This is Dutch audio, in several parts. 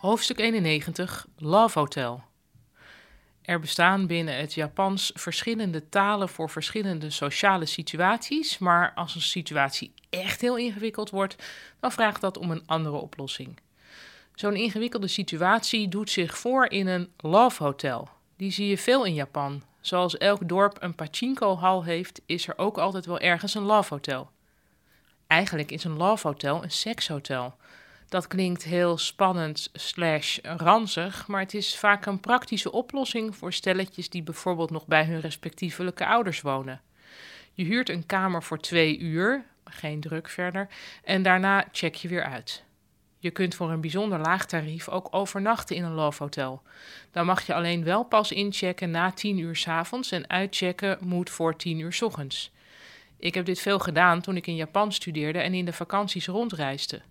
Hoofdstuk 91 Love Hotel. Er bestaan binnen het Japans verschillende talen voor verschillende sociale situaties, maar als een situatie echt heel ingewikkeld wordt, dan vraagt dat om een andere oplossing. Zo'n ingewikkelde situatie doet zich voor in een love hotel. Die zie je veel in Japan. Zoals elk dorp een pachinko-hal heeft, is er ook altijd wel ergens een love hotel. Eigenlijk is een love hotel een sekshotel. Dat klinkt heel spannend slash ranzig, maar het is vaak een praktische oplossing voor stelletjes die bijvoorbeeld nog bij hun respectievelijke ouders wonen. Je huurt een kamer voor twee uur, geen druk verder, en daarna check je weer uit. Je kunt voor een bijzonder laag tarief ook overnachten in een love hotel. Dan mag je alleen wel pas inchecken na 10 uur s avonds en uitchecken moet voor 10 uur s ochtends. Ik heb dit veel gedaan toen ik in Japan studeerde en in de vakanties rondreisde.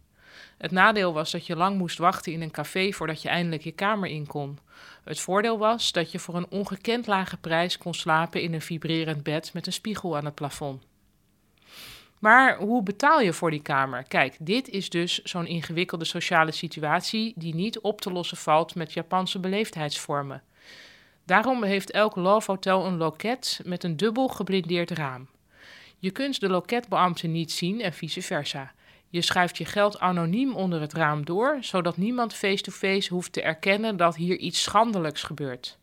Het nadeel was dat je lang moest wachten in een café voordat je eindelijk je kamer in kon. Het voordeel was dat je voor een ongekend lage prijs kon slapen in een vibrerend bed met een spiegel aan het plafond. Maar hoe betaal je voor die kamer? Kijk, dit is dus zo'n ingewikkelde sociale situatie die niet op te lossen valt met Japanse beleefdheidsvormen. Daarom heeft elk love hotel een loket met een dubbel geblindeerd raam. Je kunt de loketbeambte niet zien en vice versa. Je schuift je geld anoniem onder het raam door, zodat niemand face-to-face hoeft te erkennen dat hier iets schandelijks gebeurt.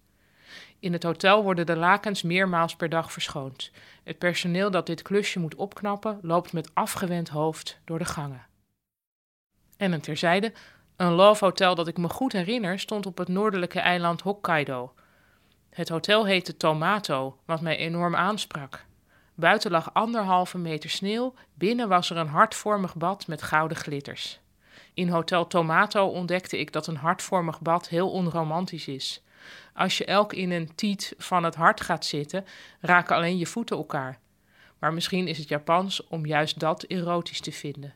In het hotel worden de lakens meermaals per dag verschoond. Het personeel dat dit klusje moet opknappen, loopt met afgewend hoofd door de gangen. En een terzijde, een love hotel dat ik me goed herinner stond op het noordelijke eiland Hokkaido. Het hotel heette Tomato, wat mij enorm aansprak. Buiten lag anderhalve meter sneeuw, binnen was er een hartvormig bad met gouden glitters. In Hotel Tomato ontdekte ik dat een hartvormig bad heel onromantisch is. Als je elk in een tiet van het hart gaat zitten, raken alleen je voeten elkaar. Maar misschien is het Japans om juist dat erotisch te vinden.